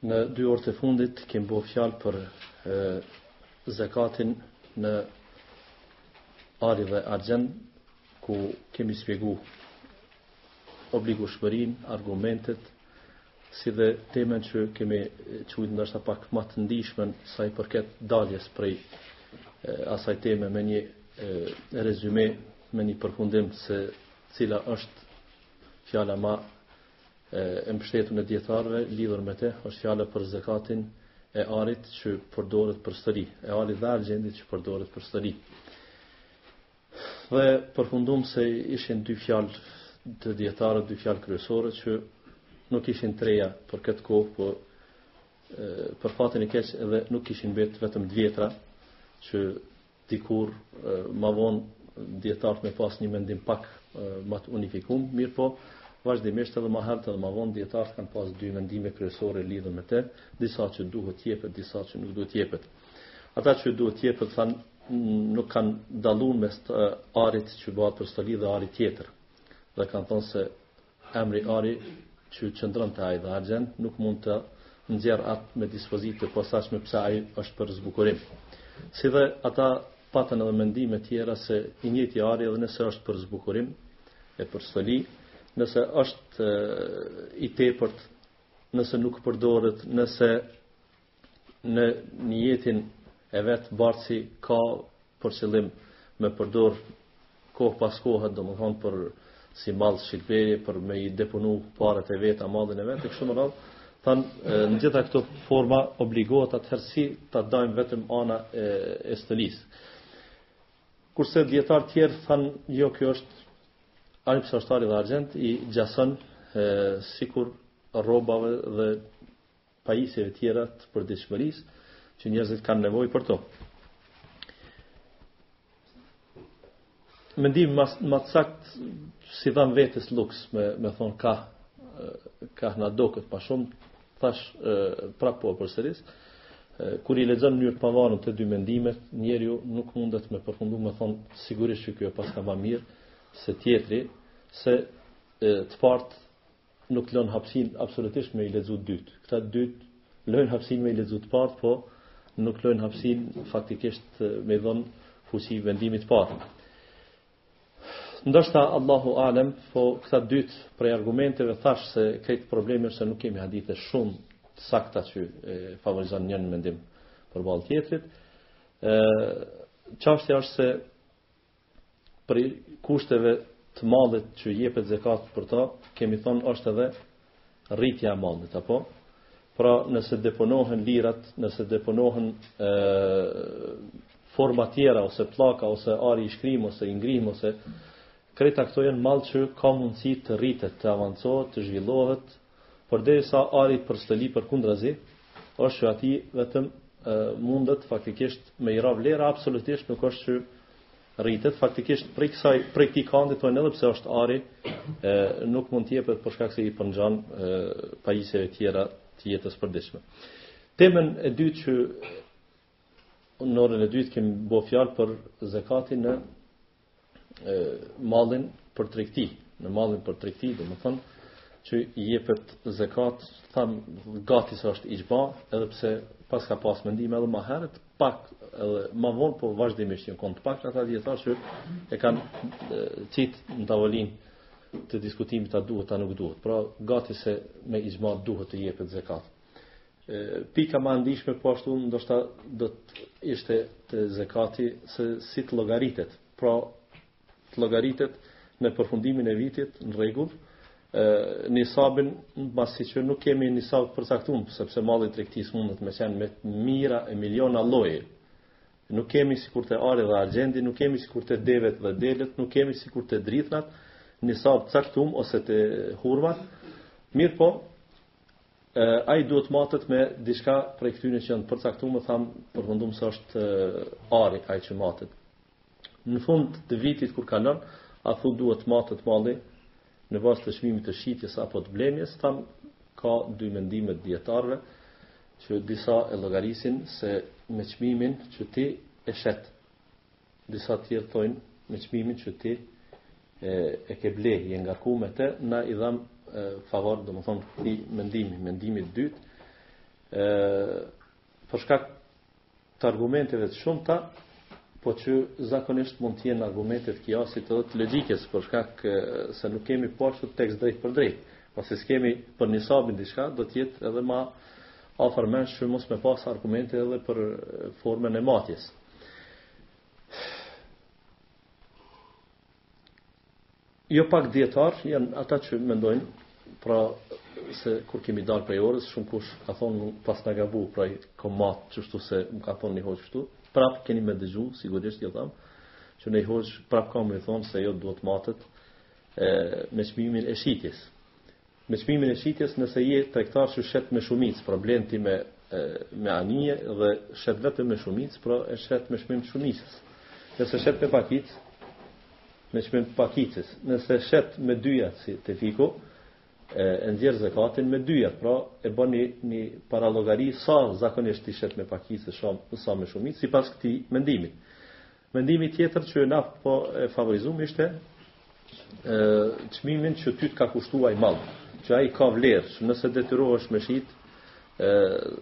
Në dy orët e fundit kemi bo fjalë për zakatin në ari dhe argjend ku kemi spjegu obligushmërinë, argumentet, si dhe temën që e kemi qujtë ndoshta pak ma të ndishmen sa i përket daljes prej asaj teme me një rezume, me një përfundim se cila është fjala ma e mbështetun e dijetarëve lidhur me të, është fjala për zakatin e arit që përdoret për stoli, e arit dhe argjendit që përdoret për stoli. Dhe përfundum se ishin dy fjalë te dijetarët, dy fjalë kryesore që nuk ishin të reja për këtë kohë, po, për fatin e keq edhe nuk kishin mbetë vetëm të vjetra që Dikur ma vonë dijetarët me pas një mendim pak ma të unifikum, mirëpo vazhdimisht edhe më herët edhe më vonë dijetarët kanë pas dy mendime kryesore lidhur me të, disa që duhet të jepet, disa që nuk duhet të jepet. Ata që duhet të jepet thanë nuk kanë dalluar mes të arit që bëhet për stoli dhe arit tjetër. Dhe kanë thënë se Emri ari që qëndron te ai dhe argjend nuk mund të nxjerrë atë me dispozitë të posaçme pse ai është për zbukurim. Si dhe ata patën edhe mendime tjera se i njëjti ari edhe nëse është për zbukurim e për stoli, nëse është i tepërt, nëse nuk përdoret, nëse në nijetin e vet bartësi ka për qëllim me përdor kohë pas kohë, domethënë për si mall shitblerje për me i deponu parat e veta, mallin e vet, e kështu me radhë, thanë në gjitha këto forma obligohet, atëherë si ta dajmë vetëm anën e, e stolisë. Kurse dijetarë të tjerë thanë, jo kjo është ani pse asht ari dhe argjend i gjason sikur rrobave dhe pajisjeve tjera të përditshmërisë që njerëzit kanë nevojë për to. Mendim ma të saktë s'i dhamë vetes luks me me thonë ka ka na doket pak a shumë thashë prapë po përsëris kur i lexon në mënyrë të pavarur të dy mendimet njeriu nuk mundet me përfundu me thonë sigurisht që ky e paska më mirë se tjetri se të partë nuk lënë hapësinë absolutisht me i lexu të dytë. Këta të dytë lënë hapësinë me i lexu të partë, po nuk lënë hapësinë faktikisht me dhonë fuqi mendimit të parë. Ndoshta Allahu alem, po këta të dytë prej argumenteve thashë se këtu problemi është se nuk kemi hadithe shumë të sakta që e favorizon njërin mendim përballë tjetrit. Ë çështja është se Prej kushteve të mallit që jepet zekat për ta, kemi thonë është edhe rritja e mallit, apo? Pra nëse deponohen lirat, nëse deponohen e, forma tjera, ose pllaka, ose ari i shkrim, ose i ngrim, ose krejta këto janë mall që ka mundësi të rritet, të avancohet, të zhvillohet, Porderisa ari për stoli përkundrazi, është që aty vetëm mundet faktikisht me i ra vlera, absolutisht nuk është që rritet, faktikisht prej kësaj, prej këtij kandi thonë edhe pse është ari, e, nuk mund të jepet për shkak se i përngjan pajisjeve tjera të jetës përditshme. Temën e dytë që në orën e dytë kemi bo fjalë për zakatin në e, mallin për tregti, në mallin për tregti, domethënë, që i jepet zekat, tham gati se është ixhma, edhe pse pas ka pas mendim edhe më herët, pak edhe më vonë po vazhdimisht janë kont pak ata dijetarë që e kanë qit në tavolinë të diskutimit a duhet a nuk duhet. Pra gati se me ixhma duhet të jepet zekat. Pika më e ndishme po ashtu ndoshta do të ishte te zekati se si të llogaritet. Pra të llogaritet në përfundimin e vitit në rregull, ë nisabin mbasi që nuk kemi nisab të përcaktuar sepse malli i tregtisë mundet me qenë me mijëra e miliona lloje. Nuk kemi sikur te ari dhe argjendi, nuk kemi sikur te devet dhe delet, nuk kemi sikur te drithnat, nisab të caktuar ose te hurmat. Mirëpo, Ai duhet matet me diçka prej këtyre që janë përcaktuar, e tham, përfundum se është ari ai që matet. Në fund të vitit kur kalon, a thu duhet matet malli në bazë të çmimit të shitjes apo të blemjes, tham ka dy mendime të dijetarëve që disa e llogarisin se me çmimin që ti e shet Disa të tjerë thojnë, me çmimin që ti e, e ke ble, je ngarku me te, na i dhamë e, favor, domethonë, këtij mendimi, mendimi të dytë, e, për shkak të argumenteve të shumta, po që zakonisht mund të jenë argumentet e kijasit edhe të logjikës, për shkak se nuk kemi po ashtu tekst drejtpërdrejt. Pasi s'kemi për nisabin diçka, do të jetë edhe më afër mendsh që mos me pas argumente edhe për formën e matjes. Jo pak dijetarë janë ata që mendojnë pra se kur kemi dalë prej orës shumëkush ka thonë paskna gabu pra kam matë qështu se më ka thonë një hoxhë këtu prap keni me dëgju sigurisht jo tham që një hoxhë prap ka me thonë se jo duhet matet e, me çmimin e shitjes Me çmimin e shitjes nëse je tregtar që shet me shumicë, pra blen me me anije dhe shet vetëm me shumicë, pra e shet me çmim të shumicës. Nëse shet me pakicë, me çmim të pakicës. Nëse shet me dyja si te fiku, e, e nxjerr zekatin me dyja, pra e bën një, një paralogari sa zakonisht ti shet me pakicë shumë, sa me shumicë, sipas këtij mendimi. Mendimi tjetër që na po e favorizojmë ishte çmimin që ty të ka kushtu ai mall, që ai ka vlerë, që nëse detyrohesh me shit, ë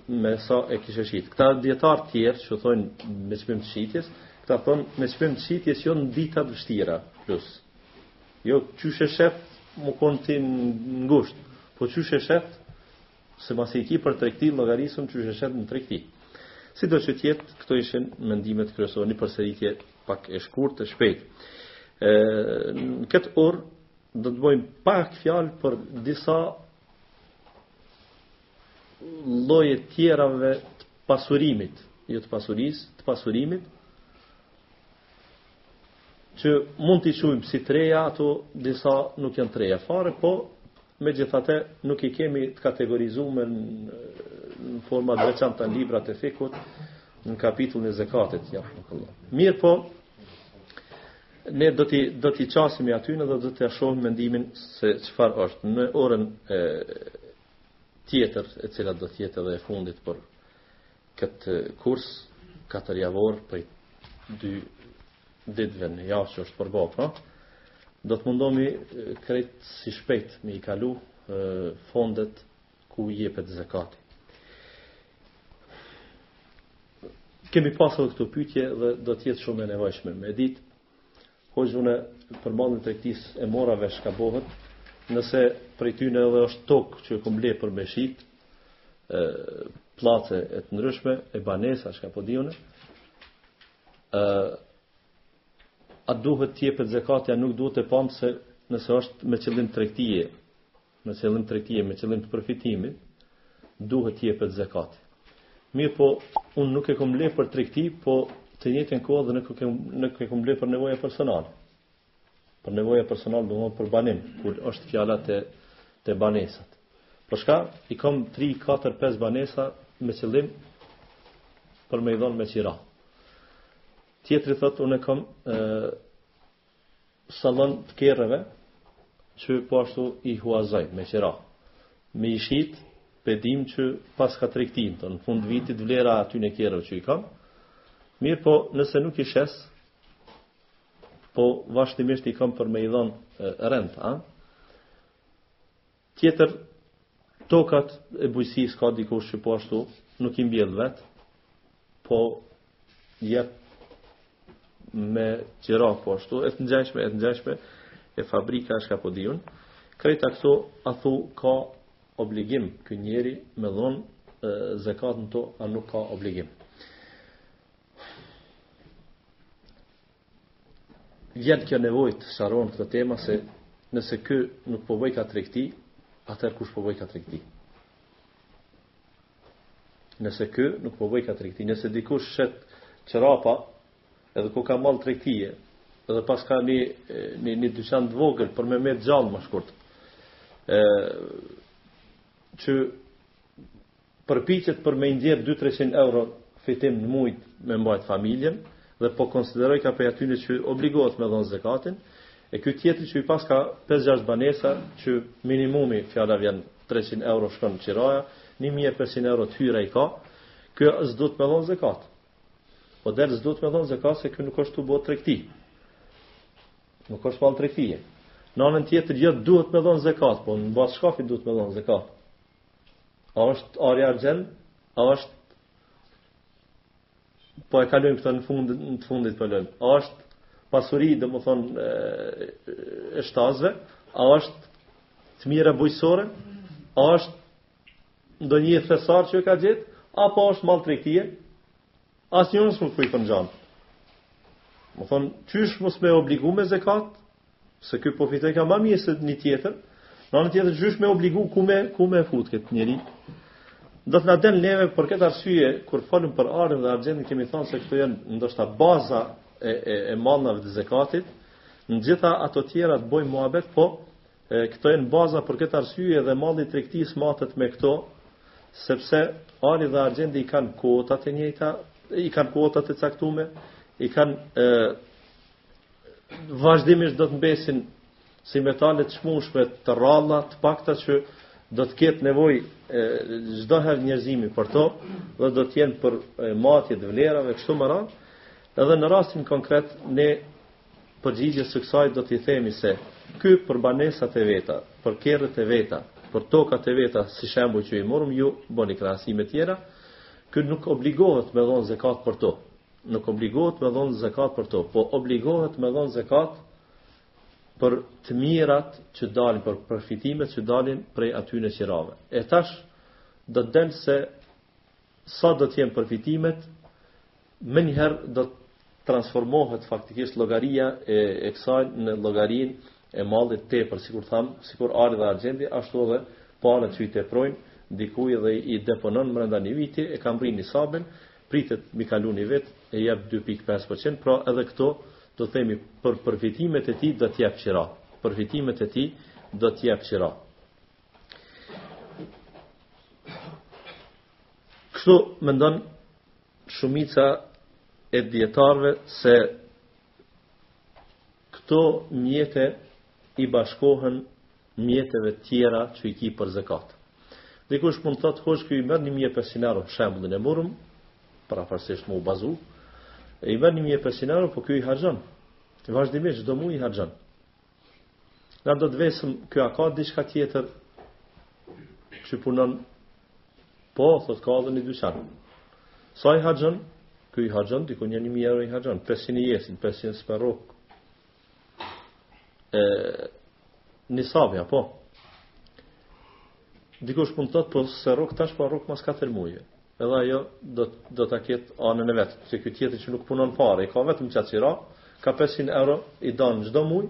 me sa e kishe shit. Këta dijetarë të tjerë që thonë me çmim të shitjes, këta thonë me çmim të shitjes jo në ditë të vështira, plus. Jo qysh e shet, me kon ti ngusht, po qysh e shet Se masi i ki për tregti, llogarisim qysh e shet në tregti. Sido që të jetë, këto ishin mendimet kryesore, një përsëritje pak e shkurtë, e shpejtë. Ë në këtë orë do të bëjmë pak fjalë për disa lloje tjera të pasurimit, jo të pasurisë, të pasurimit, që mund t'i quajmë si tregtia ato, disa nuk janë tregtia fare, po megjithatë nuk i kemi të kategorizume në formë të veçantë te librat e fikhut në kapitullin e zekatit. Ja, Mirëpo, ne do t'i do t'i qasemi atyne dhe do t'ia shohim mendimin se çfarë është. Në orën e, tjetër e cila do të jetë edhe e fundit për këtë kurs katërjavor prej dy ditëve në javë që është përbo, pra, do të mundohemi krejt si shpejt me i kalu fondet ku jepet zekati. Kemi pasur këtu pyetje dhe do të jetë shumë e nevojshme me ditë Hoxhë unë për mallin e tregtisë e mora vesh çka bohet, nëse prej tyne edhe është tokë që e kom ble për me shit, e, pllace e të ndryshme, e banesa, çka po di unë, e, a duhet të jepet zekati a nuk duhet, e pamë se nëse është me qëllim tregtie, me qëllim tregtie, me qëllim të përfitimit, duhet të jepet zekati. Mirëpo, unë nuk e kom ble për tregti, po të njëjtën kohë dhe nuk e kom nuk e kom ble për nevoja personale. Për nevoja personale do të thonë për banim, kur është fjala te te banesat. Po çka i kom 3 4 5 banesa me qëllim për me i dhon me qira. Tjetri thot unë kam ë sallon të kerreve që po ashtu i huazoj me qira. Me i shit pe dim që paska tregti, në fund të vitit vlera atyne kerreve që i kam, mirëpo nëse nuk i shes, po vazhdimisht i kam për me i dhon rent, a? Tjetër tokat e bujqësisë ka dikush që po ashtu nuk i mbjell vet, po i jep me qira po ashtu, e të ngjashme, e të ngjashme, e fabrika është apo ku di unë. Krejta këto a thu ka obligim ky njeri me dhon zekat n'to a nuk ka obligim. Vjen kjo nevojë të sqarohen këto tema se nëse ky nuk po bojka tregti, atëherë kush po bojka tregti? Nëse ky nuk po bojka tregti, nëse dikush shet çorapa edhe ky ka mall tregtie, edhe paska një një një dyqan të vogël për me mbet gjallë më shkurt. Ë që Përpiqet për me i nxjerr dy treqind euro fitim n'muj me mbajt familjen dhe po konsiderojka prej atyne që obligohet me dhon zekatin, e ky tjetri që i paska pesë gjashtë banesa që minimumi fjala vjen treqind euro shkon qiraja, një mijë e pesëqind euro t'hyra i ka, ky s'duhet me dhon zekat. Po del s'duhet me dhon zekat se ky nuk osht tu bo tregti. Nuk osht mall tregtie. N'anën tjetër jo duhet me dhon zekat, po n'bazë t'çkafit duhet me dhon zekat. A është ari argjend? A është po e kalojmë këtë në fund në të fundit po e lëm. A është pasuri, domethën e, e shtazve? A është të mira bujqësore? A është ndonjë thesar që e ka gjet apo është mall tregtie? Asnjo nuk po i përngjan. Domethën çysh mos me obligu me zekat? Se ky po fitojka më mirë se një tjetër. Në anën tjetër qysh me obligu ku me ku me fut këtë njeri. Do të na del neve për këtë arsye kur folëm për arin dhe argjendin kemi thënë se këto janë ndoshta baza e e, e mallrave të zekatit. Në gjitha ato tjera të bëjmë muhabet, po e, këto janë baza për këtë arsye dhe malli i tregtisë matet me këto sepse ari dhe argjendi i kanë kuotat e njëjta, i kanë kuotat e caktume, i kanë vazhdimisht do të mbesin si metale të çmushme të rralla, të pakta që do të ketë nevojë çdo herë njerëzimi për to dhe do të jenë për matje të vlerave kështu me radhë, edhe në rastin konkret në përgjigje së kësaj do t'i themi se ky për banesat e veta, për kerret e veta, për tokat e veta, si shembuj që i morëm ju, boni krahasime tjera, ky nuk obligohet me dhon zekat për to, nuk obligohet me dhon zekat për to, po obligohet me dhon zekat për të mirat që dalin, për përfitimet që dalin prej aty në qirave. E tash, do të themi se sa do të jenë përfitimet, menjëherë do të transformohet faktikisht llogaria e, e kësaj në llogarinë e mallit tepër sikur thamë, sikur ari dhe argjendi, ashtu edhe paret që i teprojnë dikujt dhe i deponon mrenda një viti, e ka mrri nisabin, pritet me i kalu ni vit e jep dy pikë pesë për qind pra edhe këtu do të themi për përfitimet e tij do të jep qira, përfitimet e tij do të jep qira kështu mendon shumica e dijetarëve se këto mjete i bashkohen mjeteve të tjera që i ki për zekat. Dikush mund të thotë, hoxhë ky i merr 1500 euro, për shembullin e morëm, paraprakisht me u bazu, i merr 1500 euro, po ky i harxhon. Vazhdimisht çdo muaj i harxhon. Na do ta vesim, ky a ka diçka tjetër që punon po, thot ka edhe një dyqan. Sa i harxhon? Ky i harxhon diku një 1000 euro i harxhon, 500 i jesin, 500 s'e rrok, e nisabi, po. Dikush mund të thotë po s'e rrok tash po e rrok mas 4 muaj. Edhe ajo do do ta ketë anën e vet, se ky tjetër që nuk punon fare, ka vetëm qat qira, ka 500 euro i dan çdo muaj.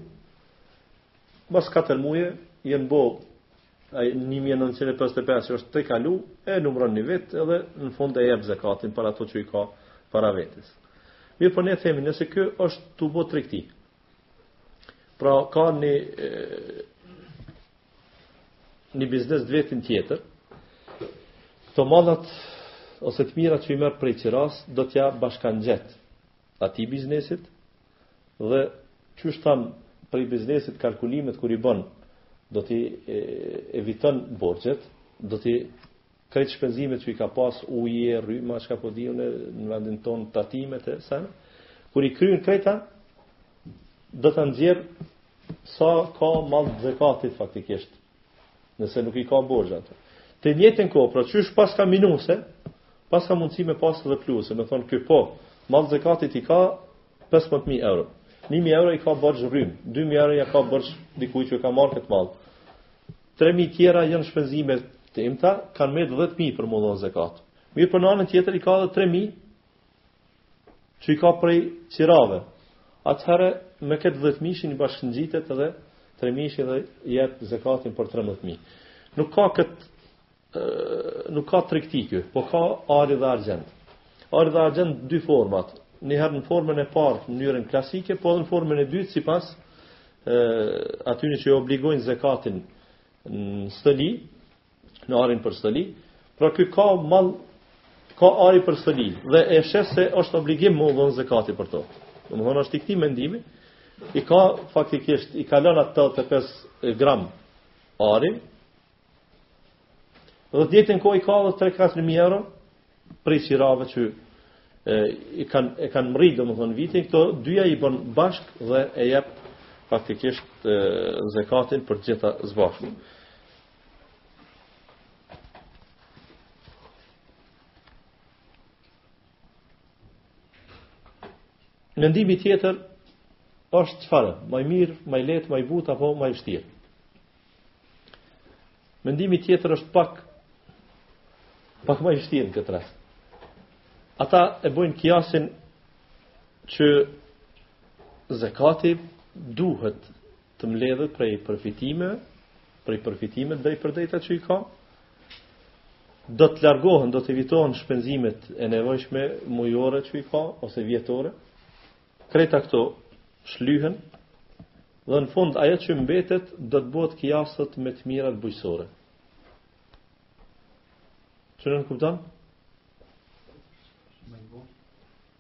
Mas 4 muaj janë bo ai një mijë e nëntëqind e pesëdhjetë e pesë që është tejkalu, e numëron një vit edhe në fund e jep zakatin për ato që i ka para vetes. Mirë po ne themi nëse ky është tu bë tregti. Pra ka një e, një biznes të vetin tjetër. Këto mallat ose të mira që i merr prej qiras do t'ja bashkangjet atij biznesit Dhe qysh thamë prej biznesit kalkulimet kur i bën do t'i eviton borxhet, do t'i krejt shpenzimet që i ka pas uji, rryma, çka po di unë në vendin ton tatimet e sene kur i kryen krejt ato do ta nxjerr sa ka mall zekatit faktikisht. Nëse nuk i ka borxhe ato. Në të njëjtën kohë, pra qysh paska minuse, paska mundësi me pas edhe pluse, me thonë ky po, mall zekatit i ka 15000 euro. 1000 euro i ka borxh rrymë, 2000 euro ja ka borxh dikujt që ka marrë këtë mall. 3000 tjera janë shpenzime të imta, kanë met 10000 për me dhon zekat. Mirë për anën tjetër i ka edhe 3000 që i ka prej qirave, atëherë me këtë dhjetëmijëshit i bashkëngjitet edhe tremijëshin dhe jep zekatin për trembëdhjetë mijë. Nuk ka këtë nuk ka tregti ky, po ka ari dhe argjend. Ari dhe argjend dy forma, një herë në formën e parë në mënyrën klasike, po edhe në formën e dytë sipas ë atyre që obligojnë zekatin në stoli, në arin për stoli, pra ky ka mall ka ari për stoli dhe e sheh se është obligim me u dhon zekati për to. Domthonë është i këtij mendimi i ka faktikisht i ka lënë atë 85 gram ari. Edhe ditën kur i ka 3-4 mijë euro prej qirave që e i kanë e kanë mri domthonë vitin këto dyja i bën bashk dhe e jep faktikisht zekatin për të gjitha s'bashku. Mendimi tjetër është çfarë? Ma i mirë, ma i lehtë, ma i butë apo ma i vështirë? Mendimi tjetër është pak pak ma i vështirë në këtë rast. Ata e bojnë kijasin që zekati duhet të mbledhet prej përfitime, prej përfitimeve të drejtpërdrejta që i ka, do të largohen, do të evitohen shpenzimet e nevojshme mujore që i ka, ose vjetore, krejt këto shlyhen, dhe në fund ajo që mbetet do të bëhet kijas me të mirat bujqësore. Çka nënkupton?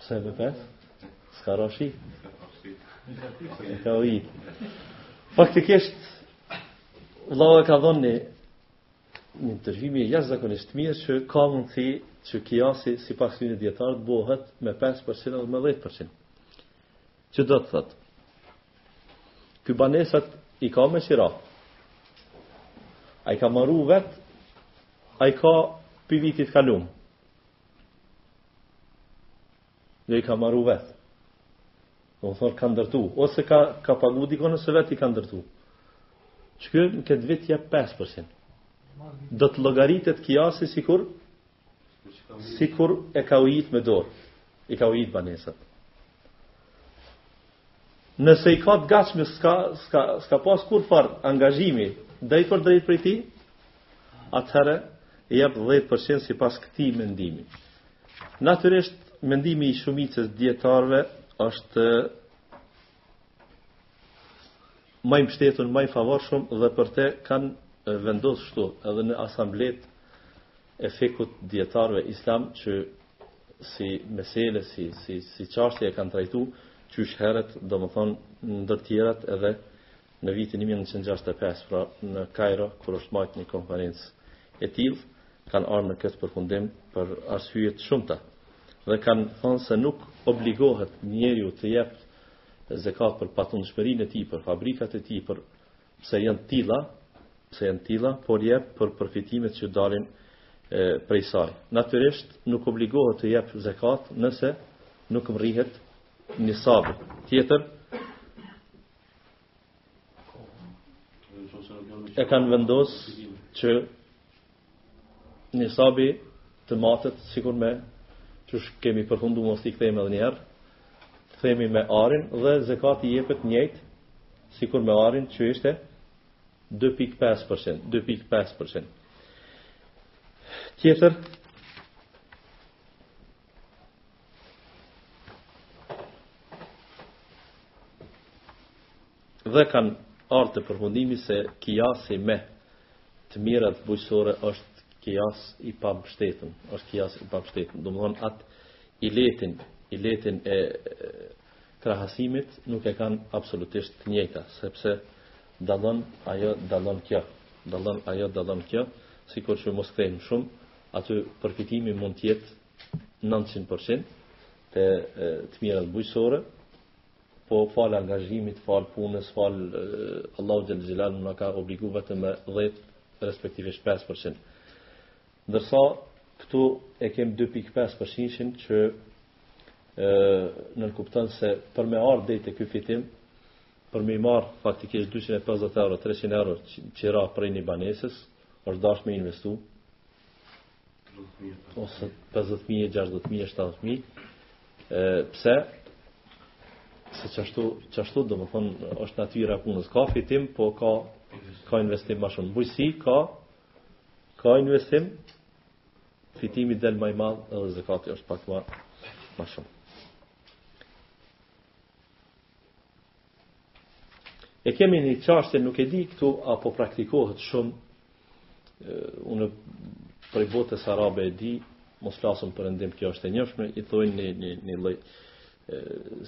Pse me pesë? S'ka ra shi? E ka ujit. Faktikisht, Allahu e ka dhënë një një ndërrim jashtëzakonisht mirë që ka mundësi që kijasi sipas një dijetari të bohet me 5% dhe me 10%. Çka do të thotë? Ky banesat i ka me qira. A i ka maru vetë, a i ka prej vitit kalum. Jo i ka maru vetë. Domethonë ka ndërtu, ose ka ka pagu dikon ose vetë i ka ndërtu. Që ky në këtë vit jep 5%. Do të llogaritet kijasi sikur sikur e ka ujit me dorë. I ka ujit banesat. Nëse i ka të gatshme s'ka s'ka s'ka pas kurrfarë angazhimi drejtpërdrejt prej tij, atëherë i jep 10% sipas këtij mendimi. Natyrisht mendimi i shumicës së dijetarëve është ma i mbështetun, ma i favorshëm dhe për të kanë vendosur kështu edhe në asambletë e fikhut dijetarëve islam që si mesele, si, si, si çashtje e kanë trajtu, qysh heret, domethonë, ndër tjerat edhe në vitin 1965, pra në Kajro, kur është majtë një konferencë e tillë, kanë ardhë në këtë përfundim për arsye të shumta. Dhe kanë thonë se nuk obligohet njeriu të jepë zekat për patundshmërinë e tij, për fabrikat e tij, për Pse janë të tilla, pse janë të tilla, por jep për përfitimet që dalin prej saj. Natyrisht, nuk obligohet të jep zekat nëse nuk mrrihet nisabi. Tjetër, e kanë vendos që Nisabi të matet sikur me qysh kemi përfundu mos t'i kthejmë edhe njëherë, të themi me arin dhe zekati jepet njejt sikur me arin që ishte 2.5%, 2.5%. Tjetër, Dhe kanë ardhë te përfundimi se kijasi me të mirat bujqësore është kijas i pambështetun, është kijas i pambështetun. Domethonë atë illetin, illetin e krahasimit nuk e kanë absolutisht të njëjtë, sepse dallon ajo dallon kjo, dallon ajo dallon kjo, sikur që mos kthejmë shumë aty përfitimi mund të jetë 900% te të mirat bujqësore, po falë angazhimit, falë punës, falë Allahu xhel-le xhelaluhu na ka obligu vetëm me 10 respektivisht 5%. Ndërsa këtu e kem 2.5% që nënkupton se për me ardhur deri te ky fitim Për me i marrë faktikisht dyqind e pesëdhjetë euro, treqind euro qira prej një banesës, është dashtë me investu, ose 50.000, 60.000, 70.000, pse, se çashtu, çashtu domethonë, është natyra e punës, ka fitim, po ka, ka investim ma shumë, bujqësi, ka, ka investim, fitimi del ma i madh, edhe zekati është pak ma, ma shumë. E kemi një çështje, nuk e di këtu apo praktikohet shumë. Unë prej botës arabe e di, mos flasëm për perëndim kjo është e njohshme, i thojnë një, një, një lloj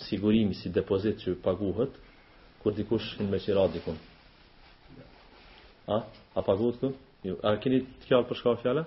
sigurimi si depozit që paguhet, kur dikush hin me qira dikun. A? A paguhet këtu? Jo. A keni të qartë për çka fjala?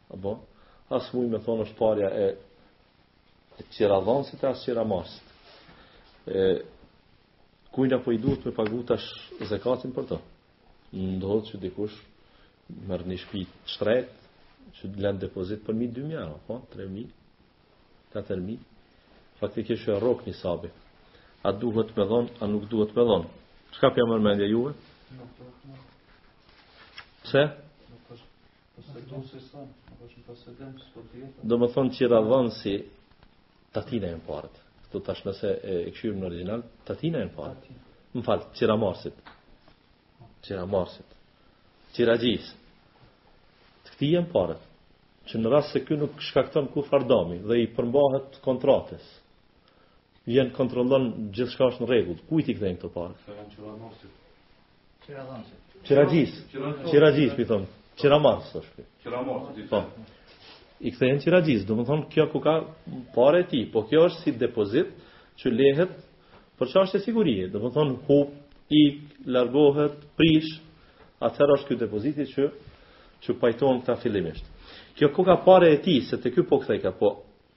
Apo, as muj me thonë është parja e qiradhansit e as qiramarrsit. E, kujna po i duhet me pagu tash zekatin për të. Ndodh që dikush merr një shpi të shtrejtë, që të lënë depozit për mi 2 mi euro, po, 3 mi, 4 mi, faktikisht e rrok nisabi. A duhet me dhonë, a nuk duhet me dhonë. Çka po ja merr mendja juve? Nuk duhet me dhonë. Pse? Domethonë qiradhansi t'atina janë paret. Këtu tash nëse e kshyrim në origjinal, t'atina janë paret. Më fal, qiramarrsit. Qiramarrsit. Qiraxhisë. Të këtij janë paret. Që në rast se ky nuk shkakton kurfarë dami dhe i përmbahet kontratës. Vjen kontrollon gjithçka është në rregull. Kujt i kthehen këto paret? Kthehen qiramarrsit. Qiraxhisë. Qiraxhisë, po i thonë. Qiramarrës, është për. Qiramarrës, po i thonë. I kthehen qiraxhisë, domethonë, kjo koka pare e tij, po kjo është si depozit që lehet për çështje sigurie. Domethonë, hup, ik, largohet, prish, atëherë është ky depoziti që, që pajtohen këta fillimisht. Kjo koka pare e tij, se te ky po u kthejka, po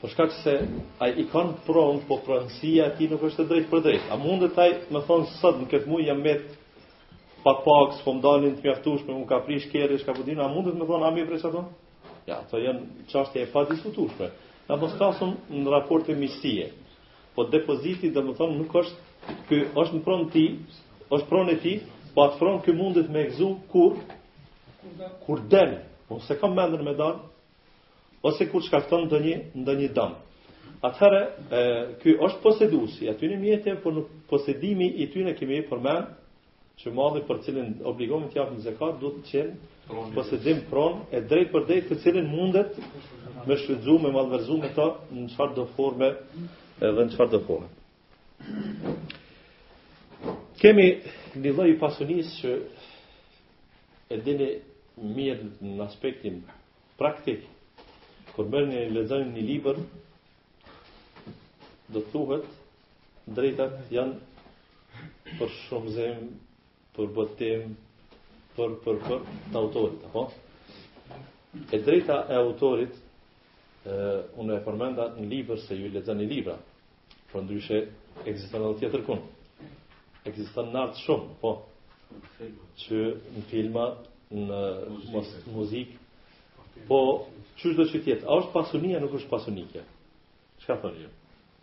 Për shkak se ai i ka n'pronë, po pronësia e tij nuk është e drejtpërdrejtë. A mundet ai me thonë sot në këtë muaj jam met pa pare, s'po më dalin të mjaftushme, m'u ka prish kerri, çka po di un, a mundet me thonë a m'i pret ato? Jo, ato janë çështje e padiskutueshme. Në mos kasum në raport të miqësie. Po depoziti domethonë nuk është ky është në pronë të tij, është pronë e tij, po atë pronë ky mundet me gëzu kur kur del, ose ka mendën me dal, ose kur shkakton ndonjë, ndonjë dam. Atëherë, ky është posedusi i atyne mjeteve, por posedimi i tyne kemi përmend, që malli për t'cilin obligohemi t'japim zekat, duhet të jetë në posedim pronë, e drejtpërdrejtë të cilin mundet me shfrytëzu, me malverzu me ta në çfarëdo forme edhe në çfarëdo forme. Kemi një lloj pasunisë që e dini mirë në aspektin praktik. Kur merrni e lexoni një libër, do të thuhet të drejtat janë për shumëzim për botim për për për të autorit, apo? E drejta e autorit ë unë e përmenda në libër se ju lexoni libra. Por ndryshe ekziston edhe tjetërkund. Ekziston n'art shumë, po. Që në filma, në muzikë, po çka do të thotë, a është pasuni a nuk është pasuni kjo. Çka thoni ju?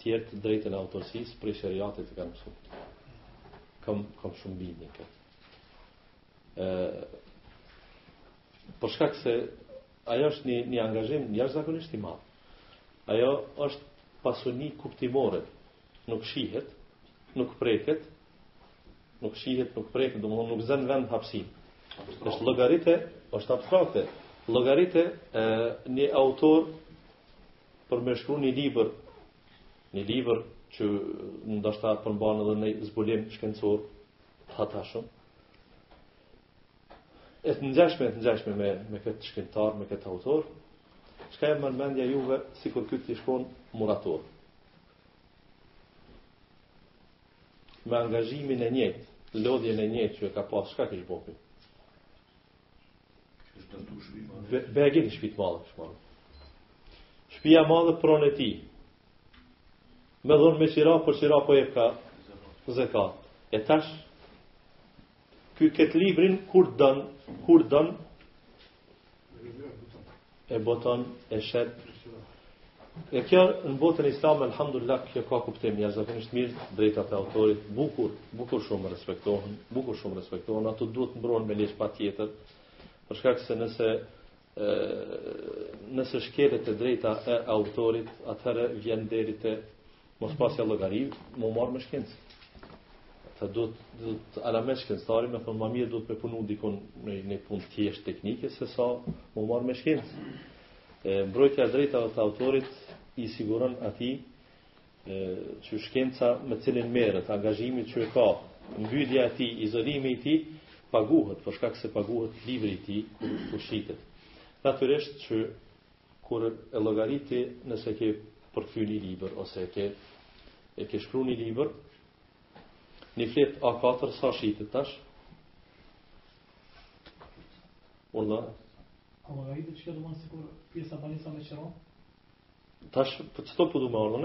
Tjetër, të drejtën e autorsisë prej sheriatit e kam mësu. Kam, kam shumë bindje këtë. E, për shkak se ajo është një, një angazhim jashtëzakonisht i madhë. Ajo është pasuni kuptimore Nuk shihet, nuk preket, nuk shihet, nuk preket, do më thonë nuk zënë vend hapsin. është. Llogarite, është abstrakte. Llogarite e, një autor për me shkru një libër, një libër që ndoshta përmban edhe një zbulim shkencor të hatashëm, e të ngjashme, e të ngjashme me, me këtë shkenctar, me këtë autor, çka ju merr mendja juve sikur ky të shkon murator. me angazhimin e njëjtë, lodhjen e njëjtë që e ka pas, çka kish bo ky? Bo një shpi t'madhe, shmarë. Shpia madhe pronë e tij, me dhonë me qira, për qira po e ka zekat. E tash, këtë librin, kur dënë, kur dënë, e boton e shet e kjo në botën islam alhamdulillah kjo ka kuptim jashtëzakonisht mirë drejtat e autorit bukur bukur shumë respektohen bukur shumë respektohen ato duhet t'mbrohen me ligj patjetër për shkak se nëse nëse shkelet e drejta e autorit atëherë vjen deri te Mos pasja llogari me u marr me shkencë. Sado të jetë alamet shkencëtari, me thon më mirë me punu dikun në një punë thjesht teknike sesa me u marr me shkencë. E mbrojtja e drejtave të autorit i siguron atij që shkenca me cilën merret, angazhimi që e ka, mbyllja e tij, izolimi i tij paguhet, për shkak se paguhet libri i tij, kur shitet. Natyrisht që Kur e llogarit ti nëse ke përkthy ni libër ose e ke e ke shkru ni libër ni fletë a katër sa shitet tash? Ulla. A llogarit ti çka do me thonë sikur pjesa banesa me qira? Tash po çto po do më ardhën?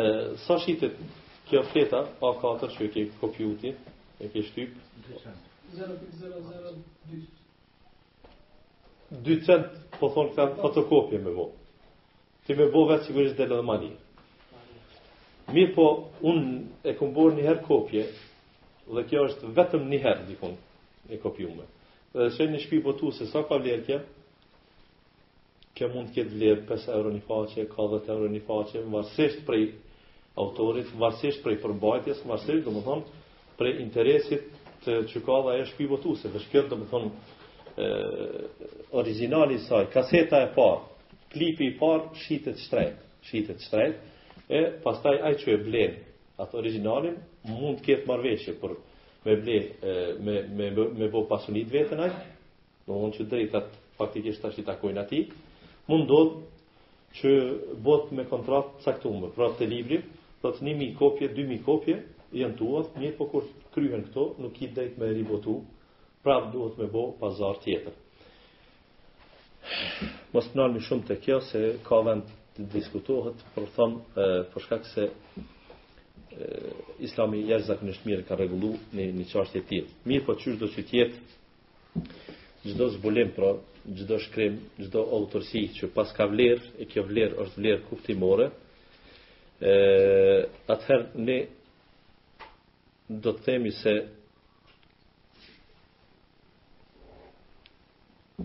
E sa shitet kjo fleta a katër që e ke kopju ti e ke shtyp? 0.002 2 cent po thonë këta fotokopje me bo. Ti me bo vetë sigurisht del edhe ma lirë. Mirëpo, unë e kom bo njëherë kopje, dhe kjo është vetëm njëherë, dikun, e kopjume. Dhe sheh një shpi botuese sa ka vlerë kjo, Kjo mund të ketë vlerë pesë euro një faqe, ka dhjetë euro një faqe, varësisht prej autorit, varësisht prej përmbajtjes, varësisht do më thonë prej interesit që ka ajo shpi botuse, dhe shitet do më thonë origjinali saj, kaseta e parë, klipi i parë, shitet shtrejt, shitet shtrejt, e pastaj aj që e blenë atë origjinalin, mund të ketë marrëveshje, për me ble, me, me, me, me bo pasuni t'veten aj, Domethon të drejtat faktikisht tash i takojnë atij. Mund ndodh që bon me kontratë të caktuar, pra të libri, thotë 1000 kopje, 2000 kopje janë tua, mirëpo kur kryhen këto, nuk ki drejt me ribotu, pra duhet me bo pazar tjetër. Mos të nalmi shumë te kjo, se ka vend të diskutohet, por thamë, për shkak se e, islami jashtëzakonisht mirë e ka rregullu një çashtje të tillë. Mirëpo qyshdo që të jetë, Çdo zbulim pra, çdo shkrim, çdo autorsi që pas ka vlerë, e kjo vlerë është vlerë kuptimore, e, atëherë ne do të themi se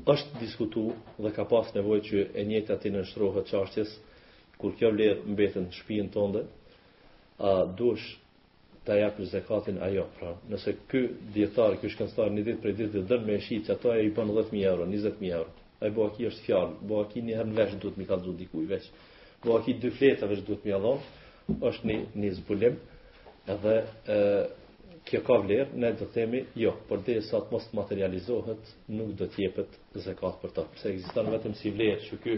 është diskutu dhe ka pas nevojë që e njëjta t'i nënshtrohet çashtjes, kur kjo vlerë mbetet n'shpijën tënde, a duhesh ta japë zekatin a jo pra nëse ky dijetar ky shkencëtar një ditë prej ditëve don me e shit ato ai i bën dhjetë mijë euro njëzet mijë euro ai boll ki është fjalë boll ki një herë në vesh duhet me i kallxu dikujt veç boll ki dy fleta veç duhet me ia dhon është një një zbulim edhe e, kjo ka vlerë ne do të themi jo përderisa të mos materializohet nuk do të jepet zekat për ta sepse ekziston vetëm si vlerë që ky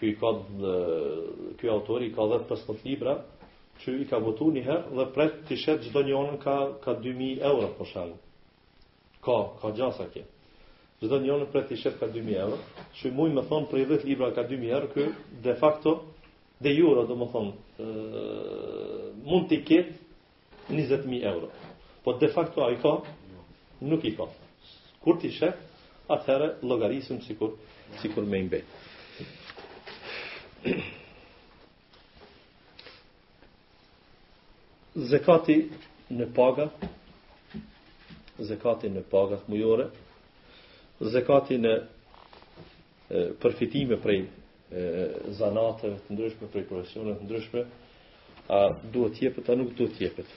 ky ka ky autori ka 10 15 libra që i ka botu një herë dhe pret t'i shet çdo njonën ka ka 2000 euro për shembull. Ka, ka gjasa kje. Çdo njonën pret t'i shet ka 2000 euro, që domethon për 10 libra ka 2000 euro, ky de facto de jure do më thon, ë mund t'i ketë 20000 euro. Po de facto ai ka nuk i ka. Kur t'i shet, atëherë llogarisim sikur sikur me i mbet. Zekati në paga, zekati në pagat mujore, zekati në përfitime prej zanateve të ndryshme, prej profesioneve të ndryshme, a duhet t'jepet, a nuk duhet t'jepet.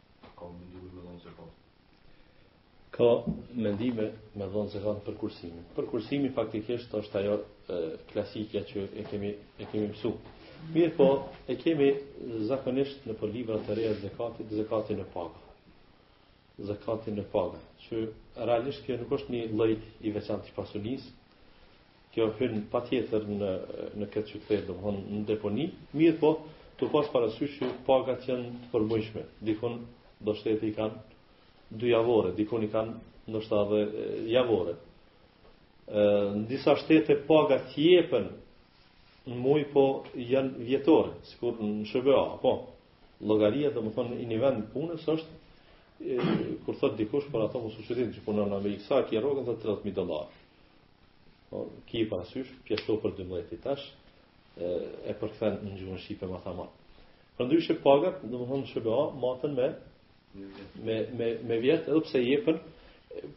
Ka mendime me dhënë zekat. Ka mendime me dhënë zekat për kursimin. Për kursimin faktikisht është ajo klasikja që e kemi e kemi mësuar. Mirë po, e kemi zakonisht nëpër libra të reja zekatit, zekatin e pagës. Zekatin e pagës. Që realisht kjo nuk është një lloj i veçantë i pasunisë, Kjo hyn patjetër në në këtë çështje, domthonë në deponi, mirëpo tu pas parasysh që pagat janë të përmuajshme. Dikun do shtete i kanë dyjavore, dikun i kanë ndoshta edhe javore. Ë në disa shtete pagat jepen në muaj po janë vjetore, sikur në SHBA, po. Llogaria domethënë e një vendi punës është e, kur thotë dikush për ato mos u çudit që punon në Amerikë, sa ke rrogën thotë 30000 dollarë. Po, ki parasysh, pjesëto për 12 tash, e përkthen në gjuhën shqipe me thanë. Përndryshe pagat, domethënë SHBA matën me me me me vjet edhe pse jepën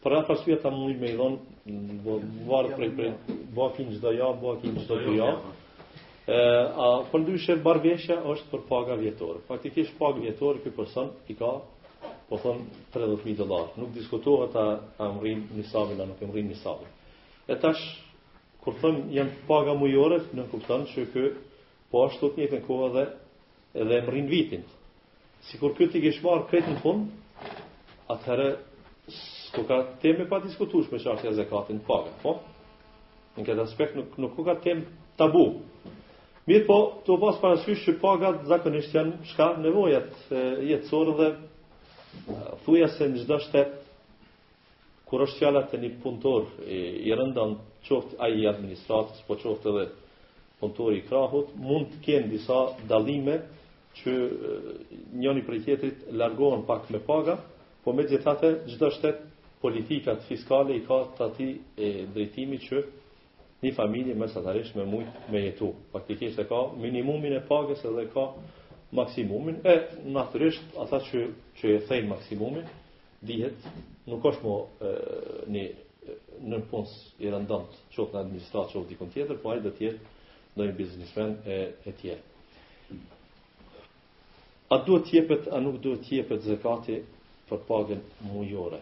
për atë arsye ata mundin me i dhon varet prej prej ban-kin çdo javë, ban-kin çdo dy javë. E, a përndryshe marrëveshja është për paga vjetore. Faktikisht pagë vjetore ky person i ka po thom 30000 dollar. Nuk diskutohet a e mrrin nisabin a nuk e mrrin nisabin. E tash kur thom janë paga mujore, nënkupton se ky po ashtu të njëjtën kohë edhe Edhe e mrrin vitin. Sikur ky t'i kish marr krejt në fund, atëherë s'u ka temë e padiskutushme çështja e zekatit në pagë, po? Në këtë aspekt nuk nuk ka temë tabu. Mirëpo, tu pas parasysh që pagat zakonisht janë çka nevojat jetësore dhe thuajse në çdo shtet Kur është fjala te një punëtor i rëndomtë, qoftë ai i administratës, po qoftë edhe punëtor i krahut, mund të kenë disa dallime që njëri prej tjetrit largohen pak me paga, po megjithatë çdo shtet politikat fiskale i ka të atij drejtimi që Një familje mesatarisht me mujt me jetu, faktikisht e ka minimumin e pagës edhe ka maksimumin, e natyrisht ata që, që e thejnë maksimumin, dihet, nuk është mo e, një nëpunës i rëndomtë, qoftë në administratë, qoftë dikun tjetër, po ai do t'jetë një biznismen e, e tjera. A duhet t'jepet, a nuk duhet t'jepet zekati për pagën mujore?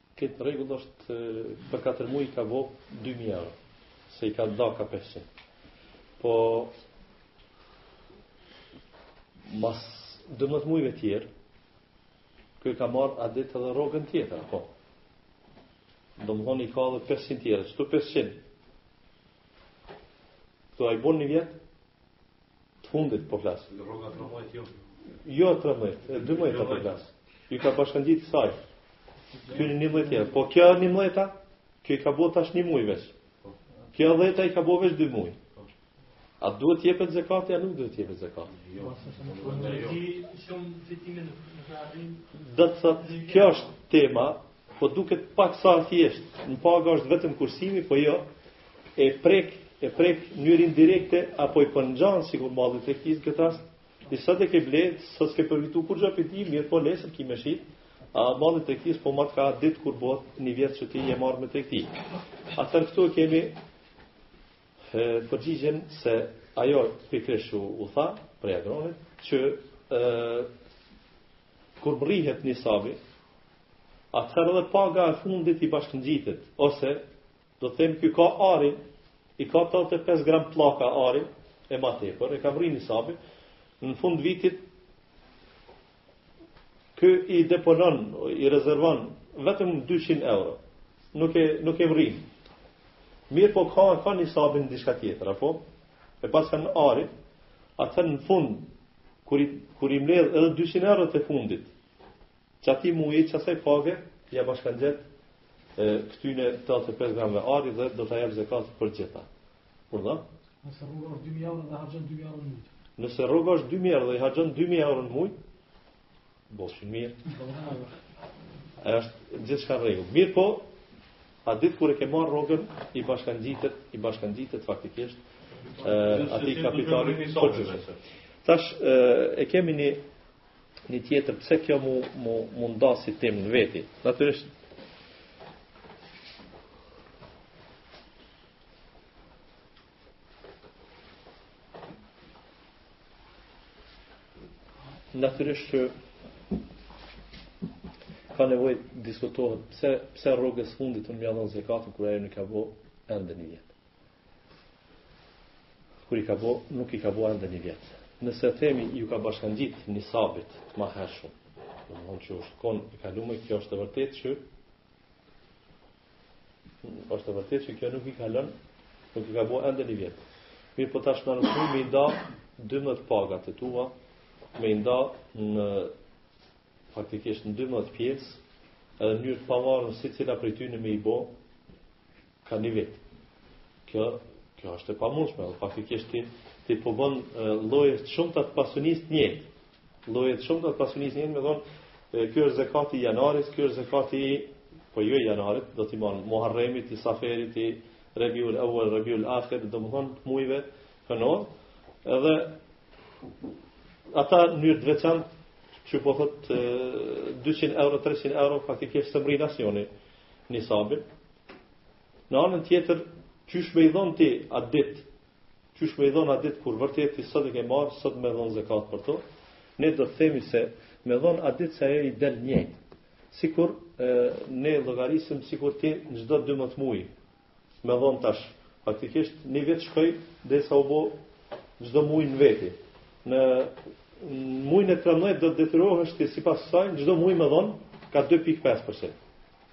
Ky rregull është për katër muaj i ka bo 2000 euro. Se i ka nda ka 500. Po mas 12 muajve tjerë, kur ka marrë adet edhe rrogën tjetër, apo? Domethonë i ka dhe 500 tjera, qëtu 500. Këtu a i bon një vjet? Të fundit po flas. Në rroga 13 jo. Jo 13, e 12 po flas. Ju ka bashkangjit asaj. Ky në 11 tjetër. Po kjo 11-a, kjo i ka bërë tash një muaj veç. Po. Kjo 10-a i ka bërë veç 2 muaj. Po. A duhet të jepet zakati a nuk duhet të jepet zakati? Jo. Ti shumë fitime në Arabin. Do të thotë kjo është tema Po duket pak sa e thjeshtë. Në paga është vetëm kursimi, po ajo e prek e prek në mënyrë indirekte apo i përngjan sikur mallit tregtisë këtë rast. Ti sot e ke ble, sot s'ke përfitu kurgjë për ti, mirëpo nesër ki me shit, a mallit tregtisë po mat qat ditë kur bohet një vjet që ti je marrë me tregti. Atëherë këtu kemi e, përgjigjen se ajo pikërisht u, u tha, prej Agronit, që e, Kur mrrihet nisabi, atëherë dhe paga e fundit i bashkëngjitet, ose, do të themi ky ka ari, i ka 85 gram pllaka ari, e ma tepër, e ka mrri nisabin, në fundvitit, ky i deponon, i rezervon, vetëm 200 euro, nuk e, nuk e mrri. Mirëpo ka, ka nisabin në diçka tjetër, apo? E pas kanë ari, atëherë në fund, Kur i, kur i mbledh edhe 200 euro të fundit, qati muji qasaj page, ja bashkangjet e, këtyne tetëdhjetë e pesë gramve ari dhe do të japë zekat për gjitha. Por da? Nëse rroga është 2.000 euro dhe harxhon 2.000 euro në muj. Nëse rroga është 2.000 euro dhe i harxhon 2.000 euro në muj, Boll mirë. Është gjithçka rregull. Mirëpo, at ditë kur e ke marr rrogën i bashkangjitet, i bashkangjitet faktikisht ë atij kapitali përgjithësi. Tash e kemi një një tjetër pse kjo mu mu mu nda si temë në veti. Natyrisht Natyrisht që ka nevojë të diskutohet pse pse rrogës fundit unë me ja dhon zekatin kur ai nuk ka bë ende një vit. Kur i ka bë, nuk i ka bë ende një vit. Nëse themi ju ka bashkangjitur nisabit të mahershëm, do të thotë që është kon e kaluar kjo është e vërtetë që Është e vërtetë që kjo nuk i ka lënë, nuk i ka bo ende një vjet. Mirëpo tash në rësur me i nda 12 pagat e tua, me i nda në praktikisht në 12 pjesë, edhe mënyrë të pavarur secila prej tyne me i bo ka një vit. Kjo, kjo është e pamundshme, dhe praktikisht ti, ti po bën lloje të shumta të pasunisë njëjtë. Lloje të shumta të pasurisë njëri me thon, ky është zakati i janarit, ky është zakati i po jo i janarit, do të themi i Muharremit, i Saferit, i Rabiul Awwal, Rabiul Akhir, domethon muajve hënor, edhe ata në mënyrë të veçantë që po thot 200 euro, 300 euro faktikisht s'e mrin asnjëri nisabin. Në anën tjetër, qysh me i dhon ti atë dit Qysh me i dhon atë dit kur vërtet ti sot i ke marr, sot me dhon zekat për to? Ne do të themi se me dhon atë dit se ajo i del njëjtë. Sikur e, ne llogarisim sikur ti në çdo 12 muaj me dhon tash. Faktikisht një vit shkoi derisa u bë çdo muaj në veti. Në në muajin e 13 do të detyrohesh ti sipas saj çdo muaj me dhon ka 2.5%.